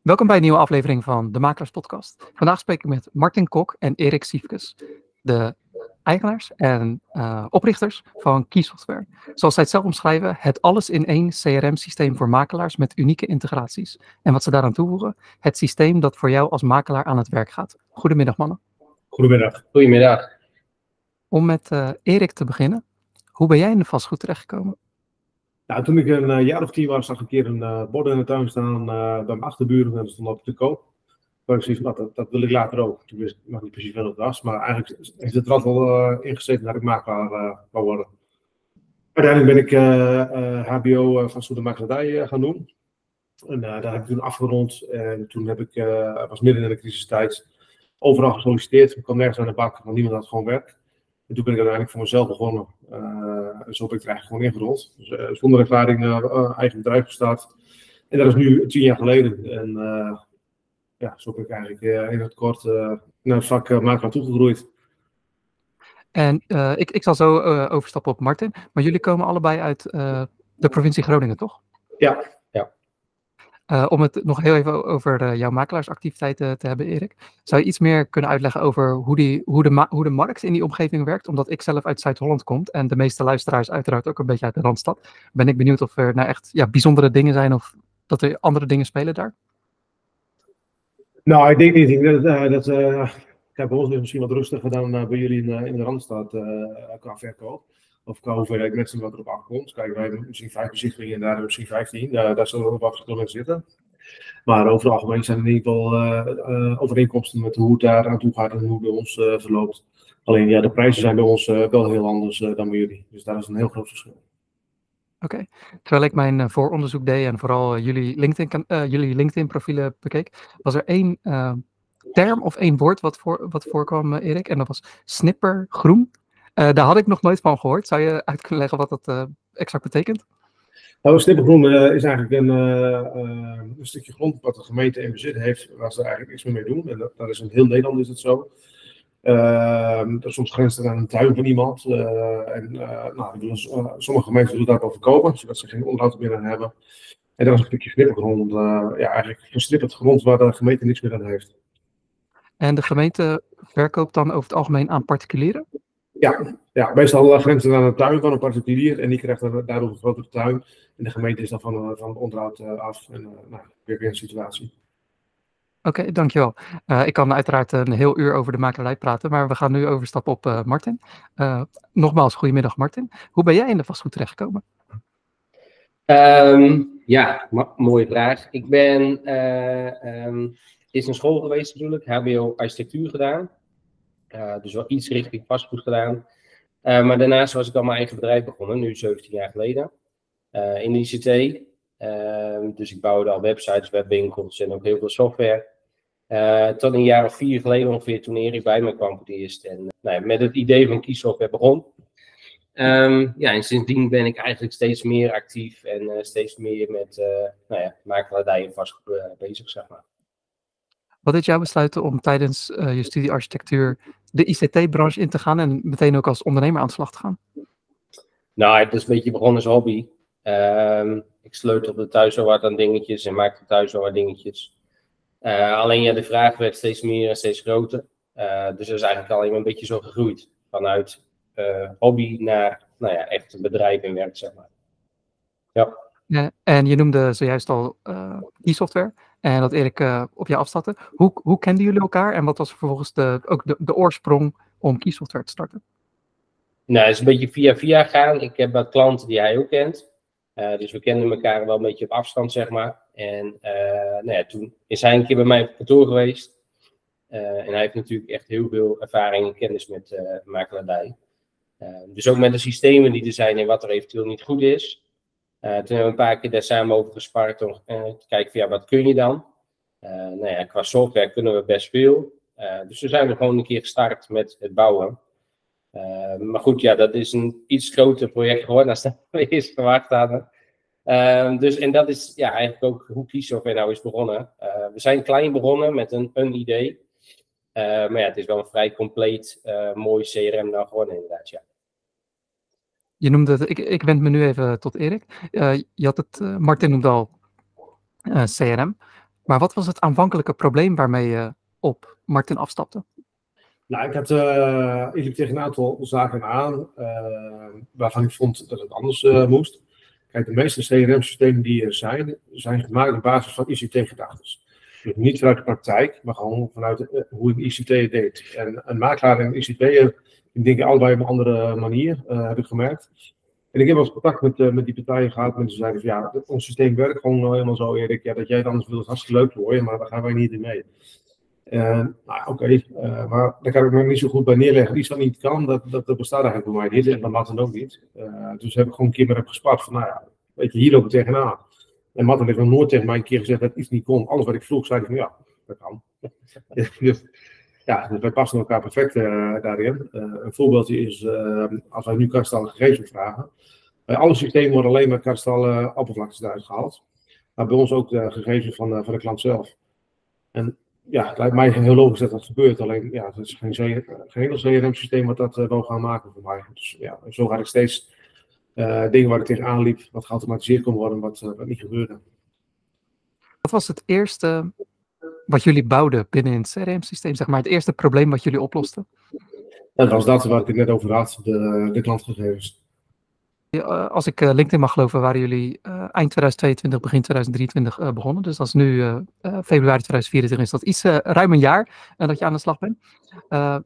Welkom bij een nieuwe aflevering van de Makelaars Podcast. Vandaag spreek ik met Martin Kok en Erik Siefkes, de eigenaars en uh, oprichters van Key Software. Zoals zij het zelf omschrijven, het alles in één CRM-systeem voor makelaars met unieke integraties. En wat ze daaraan toevoegen, het systeem dat voor jou als makelaar aan het werk gaat. Goedemiddag mannen. Goedemiddag. Goedemiddag. Om met uh, Erik te beginnen, hoe ben jij in de vastgoed terechtgekomen? Nou, toen ik een uh, jaar of tien was, zag ik een keer een uh, bord in de tuin staan uh, bij mijn achterburen en dat stond op te koop. Waar ik nou, dat, dat, wil ik later ook. Toen wist ik nog niet precies wat het was, maar eigenlijk heeft het er wel ingezeten dat ik makelaar wou worden. Uiteindelijk ben ik HBO van Soedemakelaardij gaan doen. En daar heb ik toen afgerond en toen heb ik, was midden in de crisistijd, overal gesolliciteerd. Ik kwam nergens aan de bak, want niemand had gewoon werk. En toen ben ik uiteindelijk voor mezelf begonnen. Uh, zo ben ik er eigenlijk gewoon ingerold. Dus, uh, zonder ervaring uh, eigen bedrijf gestart. En dat is nu tien jaar geleden. En ja, zo ben ik eigenlijk in het kort naar het vak makelaar toegegroeid. En ik, ik zal zo overstappen op Martin. Maar jullie komen allebei uit de provincie Groningen, toch? Ja, uh, om het nog heel even over uh, jouw makelaarsactiviteiten te hebben, Erik. Zou je iets meer kunnen uitleggen over hoe, die, hoe, de hoe de markt in die omgeving werkt? Omdat ik zelf uit Zuid-Holland kom en de meeste luisteraars uiteraard ook een beetje uit de Randstad. Ben ik benieuwd of er nou echt ja, bijzondere dingen zijn of dat er andere dingen spelen daar? Nou, ik denk niet. Ik dat, dat bij ons is misschien wat rustiger dan bij jullie in, in de Randstad qua verkoop of qua hoeveelheid mensen wat erop afkomt. Kijk, wij hebben misschien vijf bezichtigingen en daar hebben misschien vijftien. Daar, daar zullen we wat verschillen in zitten. Maar over het algemeen zijn er in ieder geval uh, overeenkomsten met hoe het daar aan toe gaat en hoe het bij ons uh, verloopt. Alleen ja, de prijzen zijn bij ons wel heel anders dan bij jullie. Dus daar is een heel groot verschil. Oké, terwijl ik mijn vooronderzoek deed en vooral jullie LinkedIn, jullie LinkedIn bekeek, was er één term of één woord wat, voor, wat voorkwam, Erik, en dat was snipper groen. Uh, daar had ik nog nooit van gehoord. Zou je uit kunnen leggen wat dat uh, exact betekent? Nou, snippergroen uh, is eigenlijk een, een, stukje grond wat de gemeente in bezit heeft, waar ze eigenlijk niks meer mee doen. En dat, dat is in heel Nederland is het zo. Ehm, dat soms grenst het aan een tuin van iemand. en nou, sommige gemeenten doen dat wel verkopen, zodat ze geen onderhoud meer aan hebben. En dat is een stukje snippergrond. ja, eigenlijk versnipperd grond waar de gemeente niks meer aan heeft. En de gemeente verkoopt dan over het algemeen aan particulieren? Ja, ja meestal grenzen aan de tuin van een particulier en die krijgt daardoor een grotere tuin. En de gemeente is dan van, eh, van het onderhoud eh, af. En nou, weer een situatie. Oké, okay, dankjewel. Uh, ik kan uiteraard een heel uur over de makelarij praten, maar we gaan nu overstappen op uh, Martin. Uh, nogmaals, goedemiddag Martin. Hoe ben jij in de vastgoed terechtgekomen? Um, ja, mooie vraag. Ik ben um, is een school geweest natuurlijk, HBO architectuur gedaan. Uh, dus wel iets richting vastgoed gedaan. Uh, maar daarnaast was ik al mijn eigen bedrijf begonnen, nu 17 jaar geleden. Uh, in de ICT. Ehm, dus ik bouwde al websites, webwinkels en ook heel veel software. tot een jaar of vier geleden ongeveer, toen Erik bij me kwam voor het eerst. En nou ja, met het idee van kiessoftware begon. Um, ja, en sindsdien ben ik eigenlijk steeds meer actief en steeds meer met nou ja, en vastgoed bezig, zeg maar. Wat deed jou besluiten om tijdens uh, je studie architectuur de ICT-branche in te gaan en meteen ook als ondernemer aan de slag te gaan? Nou, het is een beetje begonnen als hobby. Uh, ik sleutelde thuis al wat aan dingetjes en maakte thuis al wat dingetjes. Uh, alleen ja, de vraag werd steeds meer en steeds groter. Uh, dus dat is eigenlijk alleen een beetje zo gegroeid. Vanuit hobby naar, nou ja, echt een bedrijf in werk, zeg maar. Ja. En je noemde zojuist al e-software. En dat Erik uh, op jou afstapte. Hoe, hoe kenden jullie elkaar en wat was vervolgens de, ook de, oorsprong om Keysoftware te starten? Nou, het is een beetje via via gaan. Ik heb wat klanten die hij ook kent. Uh, dus we kenden elkaar wel een beetje op afstand, zeg maar. En nou ja, toen is hij een keer bij mij op kantoor geweest. en hij heeft natuurlijk echt heel veel ervaring en kennis met makelaardij. dus ook met de systemen die er zijn en wat er eventueel niet goed is. Uh, toen hebben we een paar keer daar samen over gespart om uh, te kijken van ja, wat kun je dan? Uh, nou ja, qua software kunnen we best veel. dus we zijn er gewoon een keer gestart met het bouwen. maar goed, ja, dat is een iets groter project geworden dan we eerst verwacht hadden. Dus, en dat is ja, eigenlijk ook hoe Keysoftware nou is begonnen. we zijn klein begonnen met een, een idee. maar ja, het is wel een vrij compleet, mooi CRM nou geworden inderdaad, ja. Je noemde het, ik, ik wend me nu even tot Erik. Uh, je had het, uh, Martin noemde al uh, CRM. Maar wat was het aanvankelijke probleem waarmee je op Martin afstapte? Nou, ik, had, ik liep tegen een aantal zaken aan waarvan ik vond dat het anders moest. Kijk, de meeste CRM-systemen die er zijn, zijn gemaakt op basis van ICT-gedachten. Niet vanuit de praktijk, maar gewoon vanuit hoe een ICT deed. En een makelaar en ICT'er, die denken allebei op een andere manier, heb ik gemerkt. En ik heb wel eens contact met, met die partijen gehad. Mensen zeiden van ja, ons systeem werkt gewoon helemaal zo, Erik. Ja, dat jij het anders wil, is hartstikke leuk voor maar daar gaan wij niet in mee. Nou, oké, maar daar kan ik me niet zo goed bij neerleggen. Iets wat niet kan, dat, dat, dat bestaat eigenlijk bij mij niet. En dat Matten ook niet. dus heb ik gewoon een keer met hem gespart van, nou ja, weet je, hier lopen we tegenaan. En Matten heeft nog nooit tegen mij een keer gezegd dat iets niet kon. Alles wat ik vroeg, zei hij van ja, dat kan. dus, ja, dus wij passen elkaar perfect uh, daarin. Uh, een voorbeeldje is, uh, als wij nu karstallen gegevens vragen. Bij alle systemen worden alleen maar karstallen oppervlaktes eruit gehaald. Maar bij ons ook de gegevens van, van de klant zelf. En ja, het lijkt mij heel logisch dat dat gebeurt. Alleen, ja, het is geen, geen CRM-systeem wat dat wil gaan maken voor mij. Dus ja, zo ga ik steeds dingen waar ik tegenaan liep, wat geautomatiseerd kon worden, wat, wat niet gebeurde. Wat was het eerste wat jullie bouwden binnen het CRM-systeem, zeg maar, het eerste probleem wat jullie oplosten? dat was dat waar ik het net over had, de, de klantgegevens. Als ik LinkedIn mag geloven, waren jullie eind 2022, begin 2023 begonnen. Dus dat is nu februari 2024, is dat iets ruim een jaar dat je aan de slag bent.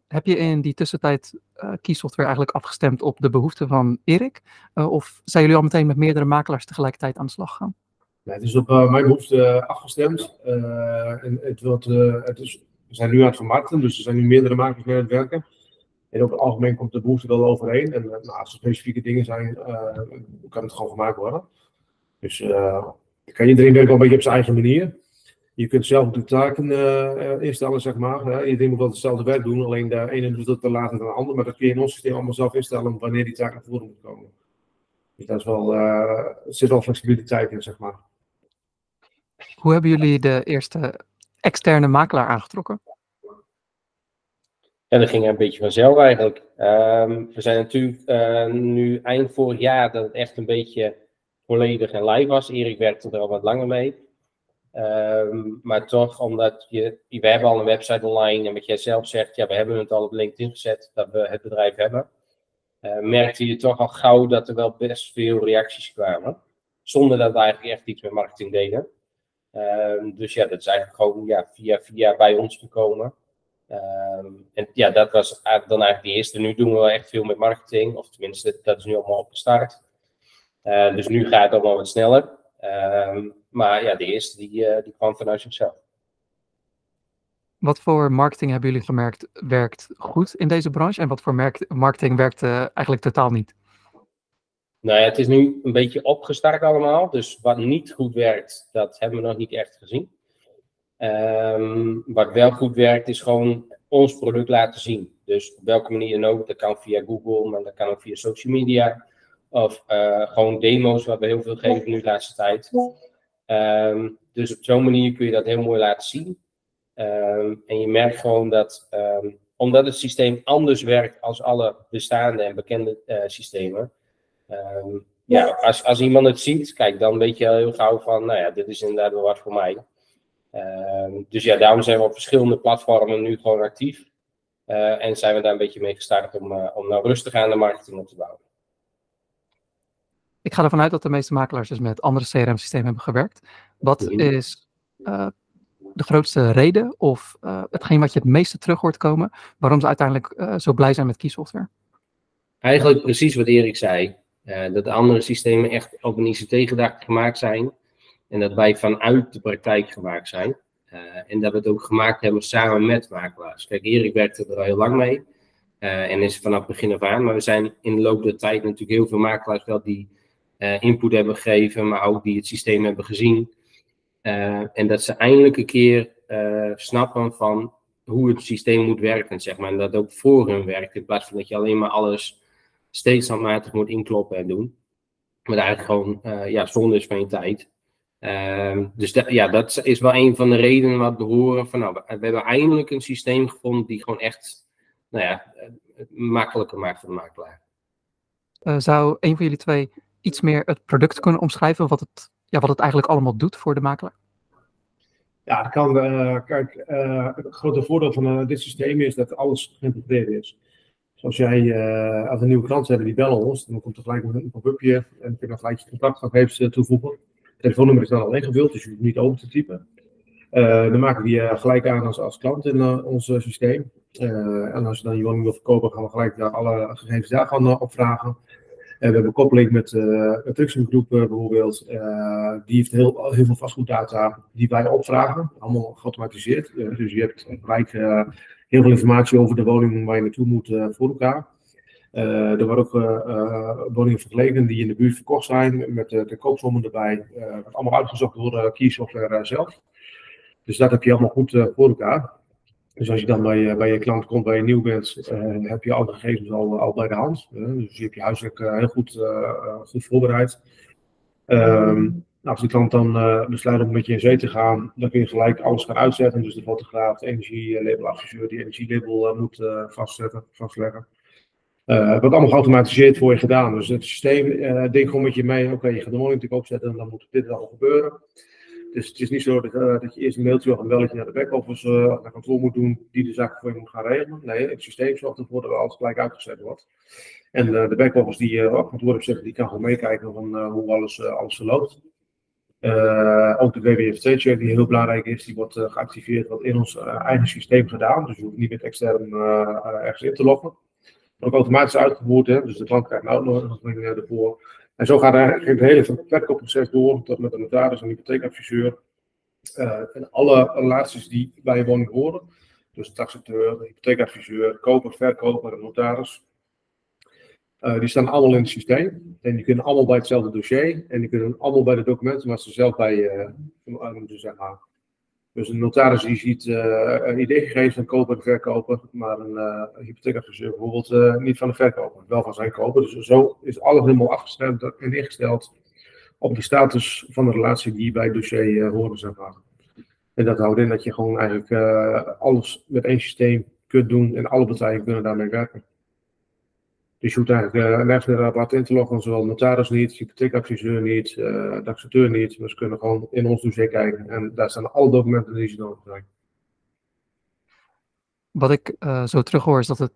heb je in die tussentijd Keysoftware eigenlijk afgestemd op de behoeften van Erik? of zijn jullie al meteen met meerdere makelaars tegelijkertijd aan de slag gegaan? het is op mijn behoefte afgestemd. En het wordt, het is, we zijn nu aan het vermarkten, dus er zijn nu meerdere makers mee aan het werken. En op het algemeen komt de behoefte wel overeen. En nou, als er specifieke dingen zijn, kan het gewoon gemaakt worden. Dus kan iedereen werken wel een beetje op zijn eigen manier. Je kunt zelf de taken instellen, zeg maar. iedereen moet wel hetzelfde werk doen, alleen de ene doet te later dan de ander. Maar dat kun je in ons systeem allemaal zelf instellen wanneer die taak naar voren moet komen. Dus dat is wel, zit wel flexibiliteit in, zeg maar. Hoe hebben jullie de eerste externe makelaar aangetrokken? Ja, dat ging een beetje vanzelf eigenlijk. Um, we zijn natuurlijk uh, nu eind vorig jaar dat het echt een beetje volledig en live was. Erik werkte er al wat langer mee. Um, maar toch, omdat je, we hebben al een website online en wat jij zelf zegt, ja, we hebben het al op LinkedIn gezet dat we het bedrijf hebben. Uh, merkte je toch al gauw dat er wel best veel reacties kwamen. Zonder dat we eigenlijk echt iets met marketing deden. Um, dus ja, dat is eigenlijk gewoon ja, via via bij ons gekomen. Um, en ja, dat was dan eigenlijk de eerste. Nu doen we wel echt veel met marketing, of tenminste, dat is nu allemaal opgestart. Uh, dus nu gaat het allemaal wat sneller. Um, maar ja, de eerste die, uh, die kwam vanuit zichzelf. Wat voor marketing hebben jullie gemerkt werkt goed in deze branche en wat voor marketing werkt uh, eigenlijk totaal niet? Nou ja, het is nu een beetje opgestart allemaal. Dus wat niet goed werkt, dat hebben we nog niet echt gezien. Um, wat wel goed werkt, is gewoon ons product laten zien. Dus op welke manier dan ook. Dat kan via Google, maar dat kan ook via social media. Of uh, gewoon demo's, wat we heel veel geven nu de laatste tijd. Um, dus op zo'n manier kun je dat heel mooi laten zien. Um, en je merkt gewoon dat, omdat het systeem anders werkt als alle bestaande en bekende uh, systemen, ja, als, als iemand het ziet, kijk, dan weet je heel gauw van, nou ja, dit is inderdaad wel wat voor mij. Um, dus ja, daarom zijn we op verschillende platformen nu gewoon actief. Uh, en zijn we daar een beetje mee gestart om, uh, om nou rustig aan de marketing op te bouwen. Ik ga ervan uit dat de meeste makelaars dus met andere CRM-systemen hebben gewerkt. Wat is uh, de grootste reden of hetgeen wat je het meeste terug hoort komen, waarom ze uiteindelijk zo blij zijn met keysoftware? Eigenlijk precies wat Erik zei. Dat de andere systemen echt op een ICT-gedachte gemaakt zijn. En dat wij vanuit de praktijk gemaakt zijn. Uh, en dat we het ook gemaakt hebben samen met makelaars. Kijk, Erik werkte er al heel lang mee. Uh, en is vanaf begin af aan. Maar we zijn in de loop der tijd natuurlijk heel veel makelaars wel die input hebben gegeven. Maar ook die het systeem hebben gezien. en dat ze eindelijk een keer snappen van hoe het systeem moet werken. Zeg maar. En dat ook voor hun werkt. In plaats van dat je alleen maar alles steeds handmatig moet inkloppen en doen. Maar eigenlijk gewoon ja, zonde is van je tijd. Uh, dus dat, ja, dat is wel een van de redenen wat we horen van nou, we, hebben eindelijk een systeem gevonden die gewoon echt nou ja, makkelijker maakt voor de makelaar. Uh, zou een van jullie twee iets meer het product kunnen omschrijven, wat het, ja, wat het eigenlijk allemaal doet voor de makelaar? Ja, dat kan. kijk, het grote voordeel van dit systeem is dat alles geïntegreerd is. Zoals jij, als een nieuwe klant hebben, die bellen ons, dan komt er gelijk een pop-upje en dan kun je gelijk je contactgegevens toevoegen. Telefoonnummer is dan al ingevuld, dus je hoeft niet open te typen. dan maken we die gelijk aan als, als klant in ons systeem. en als je dan je woning wil verkopen, gaan we gelijk alle gegevens daar gaan opvragen. En we hebben koppeling met uh, Groep bijvoorbeeld. Uh, die heeft heel, heel veel vastgoeddata die wij opvragen. Allemaal geautomatiseerd. Uh, dus je hebt gelijk heel veel informatie over de woning waar je naartoe moet voor elkaar. Er worden ook woningen vergeleken die in de buurt verkocht zijn. Met de koopsommen erbij. wordt allemaal uitgezocht door uh, Key Software zelf. Dus dat heb je allemaal goed voor elkaar. Dus als je dan bij, bij je klant komt, waar je nieuw bent, uh, heb je alle gegevens al, al bij de hand. Dus je hebt je huiswerk uh, heel goed, goed voorbereid. Um, als die klant dan besluit om met je in zee te gaan, dan kun je gelijk alles gaan uitzetten. Dus de fotograaf, de energielabeladviseur, die energielabel moet vastzetten, vastleggen. Het wordt allemaal geautomatiseerd voor je gedaan. Dus het systeem denkt gewoon met je mee, oké, je gaat de monitoring opzetten en dan moet dit al gebeuren. Dus het is niet zo dat, uh, dat je eerst een mailtje of een belletje naar de back-office uh, naar kantoor moet doen, die de zaak voor je moet gaan regelen. Nee, het systeem zorgt ervoor dat alles gelijk uitgezet wordt. En uh, de back-office die uh, op kantoor heeft zitten, die kan gewoon meekijken van hoe alles, alles verloopt. ook de WWFT-check, die heel belangrijk is, die wordt geactiveerd, wordt in ons eigen systeem gedaan. Dus je hoeft niet met extern ergens in te loggen. Ook automatisch uitgevoerd, hè? dus de klant krijgt een uitnodiging ervoor. En zo gaat eigenlijk het hele verkoopproces door, tot met de notaris en hypotheekadviseur. Uh, en alle relaties die bij een woning horen, dus de taxateur, de hypotheekadviseur, koper, verkoper en notaris, uh, die staan allemaal in het systeem. En die kunnen allemaal bij hetzelfde dossier en die kunnen allemaal bij de documenten waar ze zelf bij uh, zeg maar. Dus een notaris die ziet uh, een idee gegeven van koper en verkoper, maar een uh, hypotheekadviseur bijvoorbeeld uh, niet van de verkoper, wel van zijn koper. Dus zo is alles helemaal afgestemd en ingesteld op de status van de relatie die bij het dossier horen, zeg maar. En dat houdt in dat je gewoon eigenlijk alles met één systeem kunt doen en alle partijen kunnen daarmee werken. Dus je hoeft eigenlijk uh, nergens meer apart in te loggen, zowel notaris niet, hypotheekadviseur niet, uh, taxateur niet. Maar ze kunnen gewoon in ons dossier kijken en daar staan alle documenten die ze nodig zijn. Wat ik uh, zo terughoor is dat het,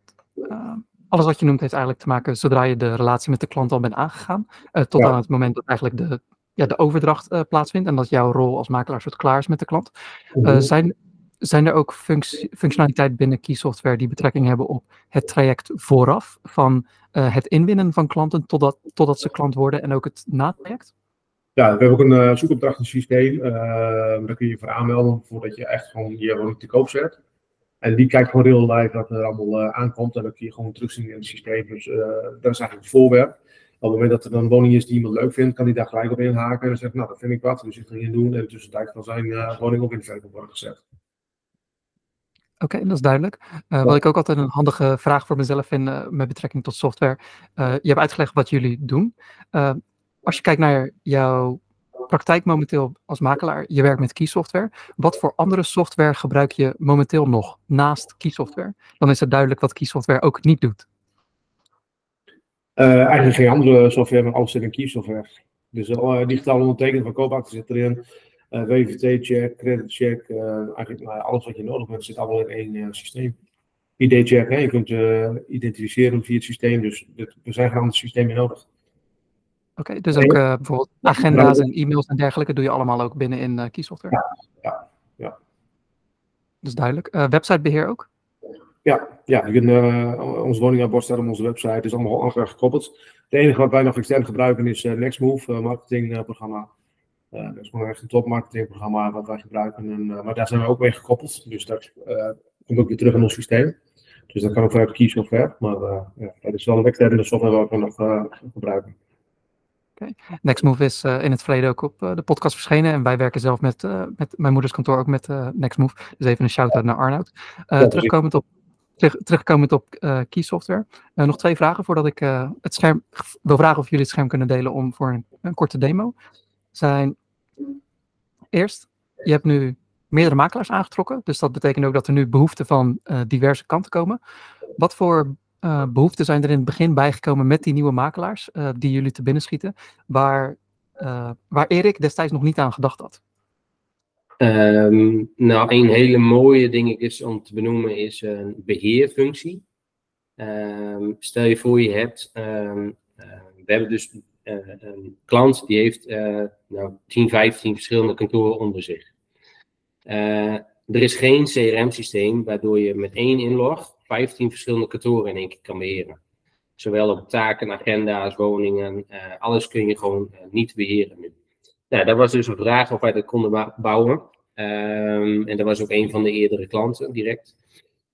alles wat je noemt heeft eigenlijk te maken zodra je de relatie met de klant al bent aangegaan, tot aan het moment dat eigenlijk de, ja, de overdracht plaatsvindt en dat jouw rol als makelaar soort klaar is met de klant. -hmm. zijn zijn er ook functionaliteit binnen Key Software die betrekking hebben op het traject vooraf van uh, het inwinnen van klanten totdat, totdat ze klant worden en ook het natraject? Ja, we hebben ook een uh, zoekopdrachtensysteem. Uh, daar kun je voor aanmelden voordat je echt gewoon je woning te koop zet. En die kijkt gewoon real live wat er allemaal aankomt. En dan kun je gewoon terugzien in het systeem. Dus dat is eigenlijk het voorwerp. Op het moment dat er dan een woning is die iemand leuk vindt, kan hij daar gelijk op inhaken. En zegt, nou, dat vind ik wat. Dus ik ga hier doen. En tussentijd kan zijn woning ook in de verkoop worden gezet. Oké, dat is duidelijk. Uh, wat ik ook altijd een handige vraag voor mezelf vind uh, met betrekking tot software. Uh, je hebt uitgelegd wat jullie doen. als je kijkt naar jouw praktijk momenteel als makelaar, je werkt met key software. Wat voor andere software gebruik je momenteel nog naast key software? Dan is het duidelijk wat key software ook niet doet. eigenlijk geen andere software, maar alles zit in key software. Dus digitaal ondertekenen van koopakte zit erin. Uh, eh, WVT-check, credit-check, uh, eigenlijk alles wat je nodig hebt zit allemaal in één uh, systeem. ID-check, je kunt identificeren via het systeem, dus dit, er zijn geen andere systemen nodig. Oké, okay, dus ook bijvoorbeeld agenda's en e-mails en dergelijke doe je allemaal ook binnen in uh, Keysoftware? Ja, ja, ja. Dat is duidelijk. websitebeheer ook? Ja, ja je kunt, onze woningaanbod staat op onze website, het is allemaal aan gekoppeld. Het enige wat wij nog extern gebruiken is Nextmove, marketingprogramma. Dat is gewoon echt een topmarketingprogramma wat wij gebruiken. En, uh, maar daar zijn we ook mee gekoppeld. Dus dat uh, komt ook weer terug in ons systeem. Dus dat kan ook vanuit Key Software. Maar ja, dat is wel een externe software waar we nog gebruiken. Okay. Nextmove is uh, in het verleden ook op uh, de podcast verschenen. En wij werken zelf met, uh, met mijn moeders kantoor ook met Nextmove. Dus even een shout-out naar Arnoud. Ja, terugkomend op, terug, terugkomend op Key Software. nog twee vragen voordat ik het scherm wil vragen of jullie het scherm kunnen delen om voor een, een korte demo zijn eerst, je hebt nu meerdere makelaars aangetrokken. Dus dat betekent ook dat er nu behoeften van uh, diverse kanten komen. Wat voor uh, behoeften zijn er in het begin bijgekomen met die nieuwe makelaars uh, die jullie te binnen schieten, waar, waar Erik destijds nog niet aan gedacht had? Ehm, nou, een hele mooie ding is om te benoemen is een beheerfunctie. Ehm, stel je voor je hebt, ehm, eh, we hebben dus een klant die heeft uh, nou, 10, 15 verschillende kantoren onder zich. er is geen CRM-systeem waardoor je met één inlog 15 verschillende kantoren in één keer kan beheren. Zowel op taken, agenda's, woningen, alles kun je gewoon niet beheren nu. Nou, dat was dus een vraag of wij dat konden bouwen. Um, en dat was ook een van de eerdere klanten direct.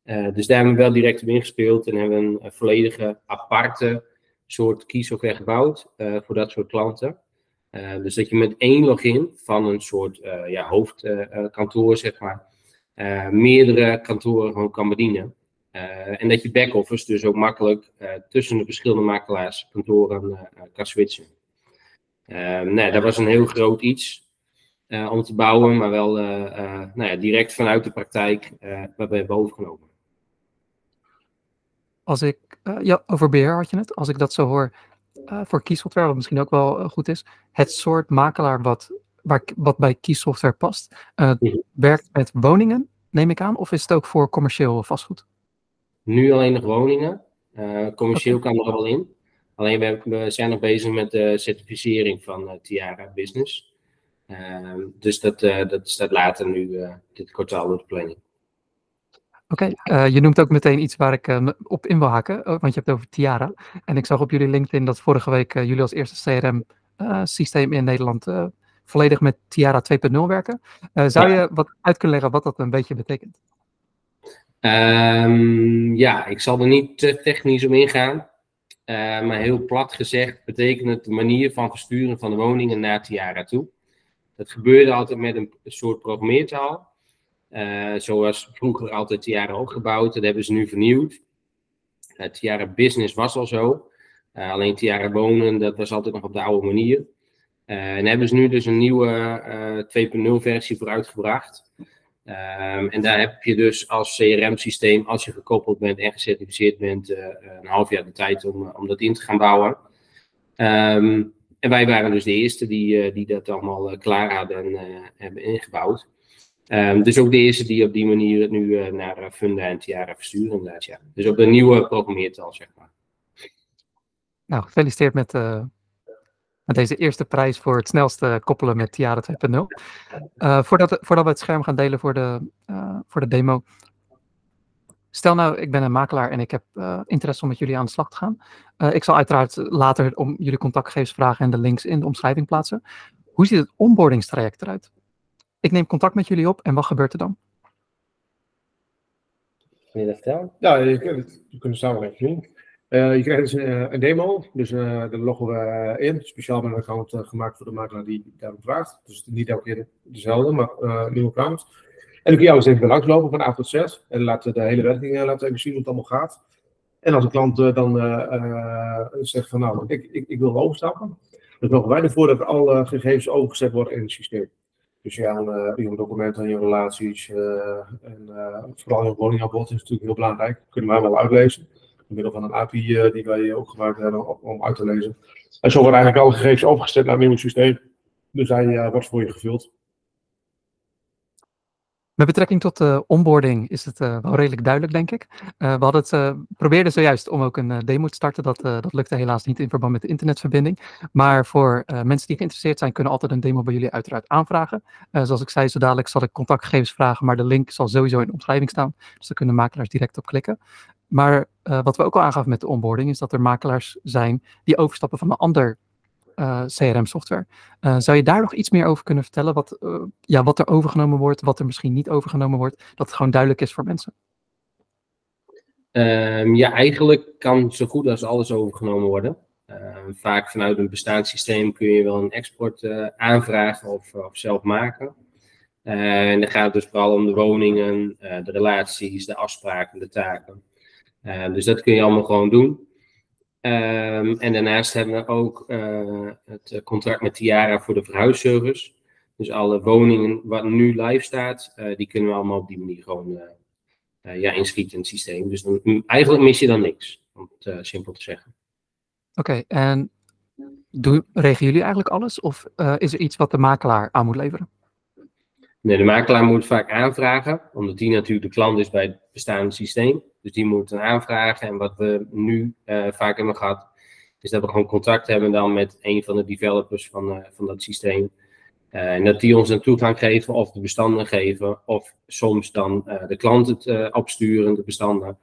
Dus daar hebben we wel direct op ingespeeld en hebben we een, volledige aparte soort keysoftware gebouwd uh, voor dat soort klanten. Uh, dus dat je met één login van een soort ja, hoofdkantoor, zeg maar, meerdere kantoren gewoon kan bedienen. en dat je back-office dus ook makkelijk tussen de verschillende makelaars kantoren kan switchen. Nee, dat was een heel groot iets uh, om te bouwen, maar wel uh, uh, nou ja, direct vanuit de praktijk we hebben overgenomen. Als ik, ja, over beheer had je het, als ik dat zo hoor, voor kiessoftware, wat misschien ook wel goed is, het soort makelaar wat, waar, wat bij kiessoftware past, mhm. werkt met woningen, neem ik aan, of is het ook voor commercieel vastgoed? Nu alleen nog woningen. commercieel kan er wel in. Alleen we, we, zijn nog bezig met de certificering van Tiara Business. Uh, dus dat, dat staat later nu eh, dit kwartaal op de planning. Oké, okay, je noemt ook meteen iets waar ik op in wil haken, oh, want je hebt het over Tiara. En ik zag op jullie LinkedIn dat vorige week jullie als eerste CRM-systeem in Nederland volledig met Tiara 2.0 werken. zou je wat uit kunnen leggen wat dat een beetje betekent? Um, ja, ik zal er niet te technisch om ingaan. Maar heel plat gezegd betekent het de manier van versturen van de woningen naar Tiara toe. Dat gebeurde altijd met een soort programmeertaal. Uh, zoals vroeger altijd Tiara ook gebouwd. Dat hebben ze nu vernieuwd. Uh, Tiara Business was al zo. alleen Tiara Wonen, dat was altijd nog op de oude manier. en hebben ze nu dus een nieuwe 2.0 versie voor uitgebracht. Um, en daar heb je dus als CRM-systeem, als je gekoppeld bent en gecertificeerd bent, uh, een half jaar de tijd om, om dat in te gaan bouwen. Um, en wij waren dus de eerste die, uh, die dat allemaal uh, klaar hadden en hebben ingebouwd. Um, dus ook de eerste die op die manier het nu naar Funda en Tiara versturen, inderdaad. Ja. Dus op een nieuwe programmeertaal, zeg maar. Nou, gefeliciteerd met, met deze eerste prijs voor het snelste koppelen met Tiara 2.0. Uh, eh, voordat, we het scherm gaan delen voor de, voor de demo. Stel nou, ik ben een makelaar en ik heb interesse om met jullie aan de slag te gaan. ik zal uiteraard later om jullie contactgegevens vragen en de links in de omschrijving plaatsen. Hoe ziet het onboardingstraject eruit? Ik neem contact met jullie op en wat gebeurt er dan? Kun je dat vertellen? Ja, je kunt, je kunt samen even zien. Uh, je krijgt dus uh, een demo, dus uh, daar loggen we in. Speciaal met een account gemaakt voor de makelaar die daarom vraagt. Dus niet elke keer dezelfde, maar een nieuwe account. En dan kun je alles even langslopen van A tot Z. En laten de hele werking laten even zien hoe het allemaal gaat. En als een klant dan zegt van nou, ik, ik, ik wil overstappen. Dan zorgen wij ervoor dat alle gegevens overgezet worden in het systeem. Dus ja, je documenten, je relaties en vooral je woningaanbod is natuurlijk heel belangrijk. Dat kunnen wij wel uitlezen door middel van een API eh, die wij ook gebruikt hebben om uit te lezen. En zo worden eigenlijk alle gegevens overgezet naar het nieuwe systeem. Dus eh, wordt voor je gevuld. Met betrekking tot de onboarding is het uh, wel redelijk duidelijk, denk ik. Uh, we hadden het, uh, probeerden zojuist om ook een demo te starten. Dat, dat lukte helaas niet in verband met de internetverbinding. Maar voor mensen die geïnteresseerd zijn, kunnen altijd een demo bij jullie uiteraard aanvragen. zoals ik zei, zo dadelijk zal ik contactgegevens vragen, maar de link zal sowieso in de omschrijving staan. Dus daar kunnen makelaars direct op klikken. Maar wat we ook al aangaven met de onboarding, is dat er makelaars zijn die overstappen van een ander eh, CRM-software. Uh, eh, zou je daar nog iets meer over kunnen vertellen? Wat, uh, ja, wat er overgenomen wordt, wat er misschien niet overgenomen wordt, dat het gewoon duidelijk is voor mensen? Um, ja, eigenlijk kan zo goed als alles overgenomen worden. Ehm, vaak vanuit een bestaanssysteem kun je wel een export aanvragen of, of, zelf maken. en dan gaat het dus vooral om de woningen, de relaties, de afspraken, de taken. dus dat kun je allemaal gewoon doen. Um, en daarnaast hebben we ook uh, het contract met Tiara voor de verhuisservice. Dus alle woningen wat nu live staat, uh, die kunnen we allemaal op die manier gewoon uh, ja, inschieten in het systeem. Dus dan, eigenlijk mis je dan niks, om het simpel te zeggen. Oké, okay, en doen, regelen jullie eigenlijk alles? Of is er iets wat de makelaar aan moet leveren? Nee, de makelaar moet vaak aanvragen, omdat die natuurlijk de klant is bij het bestaande systeem. Dus die moet een aanvragen. En wat we nu uh, vaak hebben gehad, is dat we gewoon contact hebben dan met een van de developers van, uh, van dat systeem. Uh, en dat die ons een toegang geven of de bestanden geven, of soms dan de klant het opsturen, de bestanden,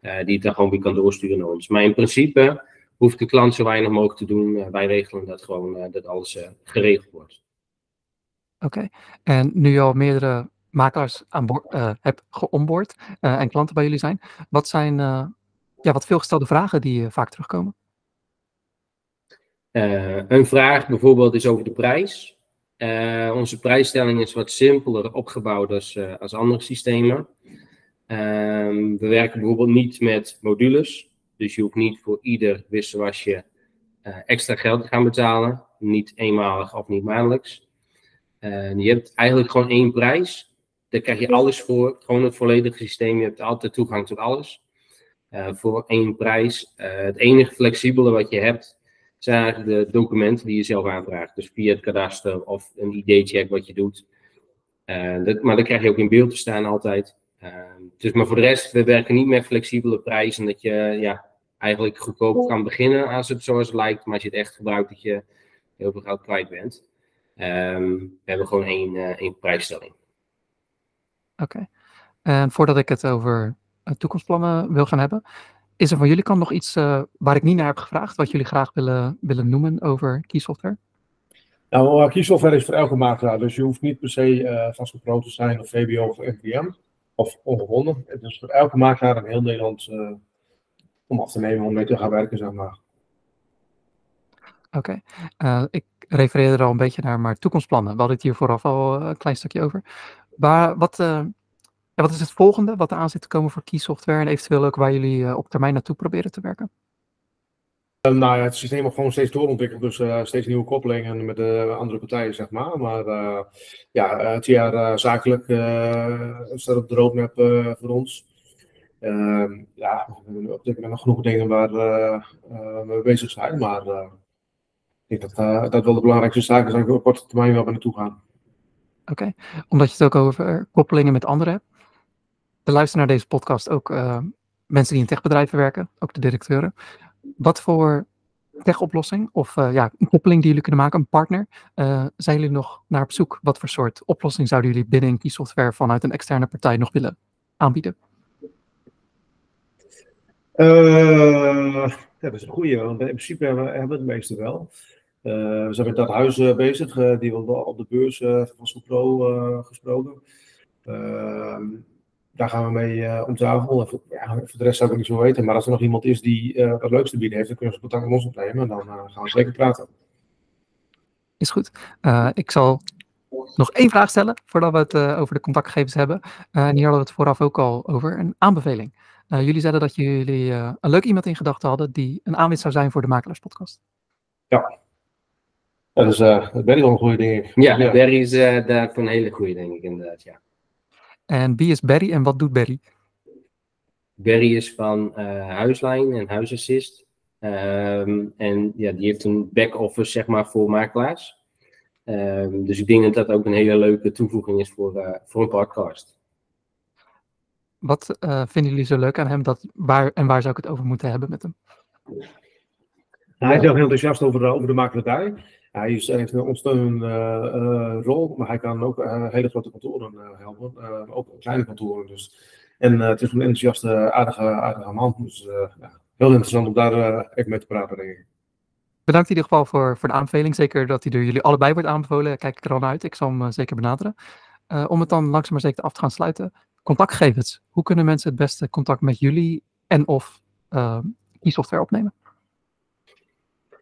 die het dan gewoon weer kan doorsturen naar ons. Maar in principe hoeft de klant zo weinig mogelijk te doen. wij regelen dat gewoon, dat alles geregeld wordt. Oké, en nu al meerdere makelaars aan boord uh, hebt geonboard uh, en klanten bij jullie zijn, wat zijn uh, ja, wat veelgestelde vragen die vaak terugkomen? een vraag bijvoorbeeld is over de prijs. onze prijsstelling is wat simpeler opgebouwd als, als andere systemen. Ehm, we werken bijvoorbeeld niet met modules, dus je hoeft niet voor ieder wisselwasje extra geld te gaan betalen, niet eenmalig of niet maandelijks. je hebt eigenlijk gewoon één prijs daar krijg je alles voor, gewoon het volledige systeem. Je hebt altijd toegang tot alles. Uh, voor één prijs. Uh, het enige flexibele wat je hebt, zijn eigenlijk de documenten die je zelf aanvraagt. Dus via het kadaster of een ID-check wat je doet. Uh, dat, maar dan krijg je ook in beeld te staan altijd. dus maar voor de rest, we werken niet met flexibele prijzen. Dat je ja, eigenlijk goedkoop kan beginnen als het zoals het lijkt. Maar als je het echt gebruikt, dat je heel veel geld kwijt bent. Um, we hebben gewoon één, één prijsstelling. Oké. En voordat ik het over uh, toekomstplannen wil gaan hebben, is er van jullie kant nog iets uh, waar ik niet naar heb gevraagd, wat jullie graag willen, willen noemen over keysoftware? Nou, uh, keysoftware is voor elke makelaar, dus je hoeft niet per se uh, vastgeproot te zijn of VBO of NPM of ongewonnen. Het is voor elke makelaar in heel Nederland om af te nemen om mee te gaan werken, zeg maar. Oké, okay. ik refereerde er al een beetje naar, maar toekomstplannen. We hadden het hier vooraf al een klein stukje over. Wat, uh, ja, wat is het volgende wat er aan zit te komen voor keysoftware en eventueel ook waar jullie uh, op termijn naartoe proberen te werken? Uh, nou ja, het systeem wordt gewoon steeds doorontwikkeld, dus steeds nieuwe koppelingen met andere partijen, zeg maar. Maar ja, het jaar zakelijk staat op de roadmap voor ons. Ehm, ja, op dit moment nog genoeg dingen waar we bezig zijn, maar ik denk dat dat wel de belangrijkste zaken zijn op korte termijn waar we naartoe gaan. Oké, omdat je het ook over koppelingen met anderen hebt. Er luisteren naar deze podcast ook uh, mensen die in techbedrijven werken, ook de directeuren. Wat voor techoplossing of uh, ja, een koppeling die jullie kunnen maken, een partner, uh, zijn jullie nog naar op zoek? Wat voor soort oplossing zouden jullie binnen die software vanuit een externe partij nog willen aanbieden? dat is een goede, want in principe hebben we het meeste wel. Uh, we zijn met dat huis uh, bezig, uh, die wordt op de beurs van Pro gesproken. Ehm, daar gaan we mee om tafel. Voor, ja, voor de rest zou ik niet zo weten, maar als er nog iemand is die het leukste bieden heeft, dan kunnen ze contact met ons opnemen en dan gaan we zeker praten. Is goed. ik zal nog één vraag stellen voordat we het over de contactgegevens hebben. en hier hadden we het vooraf ook al over. Een aanbeveling. jullie zeiden dat jullie een leuk iemand in gedachten hadden die een aanwinst zou zijn voor de Makelaarspodcast. Ja, dat is uh, Barry wel een goede, denk ik. Ja, ja. Barry is uh, daarvoor een hele goede, denk ik, inderdaad, ja. En wie is Barry en wat doet Barry? Barry is van uh, Huislijn en Huisassist. Um, en ja, die heeft een back-office, zeg maar, voor makelaars. Um, dus ik denk dat dat ook een hele leuke toevoeging is voor, uh, voor een podcast. Wat uh, vinden jullie zo leuk aan hem? Dat, waar, en waar zou ik het over moeten hebben met hem? Hij is heel enthousiast over, over de makelaardij. Hij heeft een ondersteunende uh, rol, maar hij kan ook uh, hele grote kantoren uh, helpen, ook kleine kantoren. Dus. En het is een enthousiaste, aardige, aardige man. Dus heel interessant om daar even mee te praten, denk ik. Bedankt in ieder geval voor, voor de aanbeveling. Zeker dat hij door jullie allebei wordt aanbevolen. Kijk ik er al naar uit. Ik zal hem zeker benaderen. om het dan langzaam maar zeker af te gaan sluiten. Contactgegevens. Hoe kunnen mensen het beste contact met jullie en of e-software opnemen?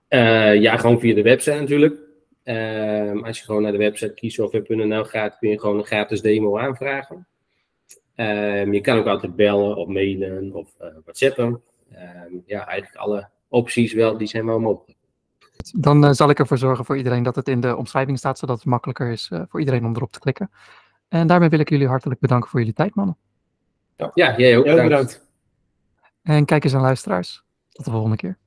Uh, ja, gewoon via de website natuurlijk. Uh, als je gewoon naar de website keysoftware.nl gaat, kun je gewoon een gratis demo aanvragen. Uh, je kan ook altijd bellen of mailen of uh, whatsappen. Ehm, ja, eigenlijk alle opties wel, die zijn wel mogelijk. Dan uh, zal ik ervoor zorgen voor iedereen dat het in de omschrijving staat, zodat het makkelijker is voor iedereen om erop te klikken. En daarmee wil ik jullie hartelijk bedanken voor jullie tijd, mannen. Ja, jij ook. Ja, bedankt. En kijkers en luisteraars, tot de volgende keer.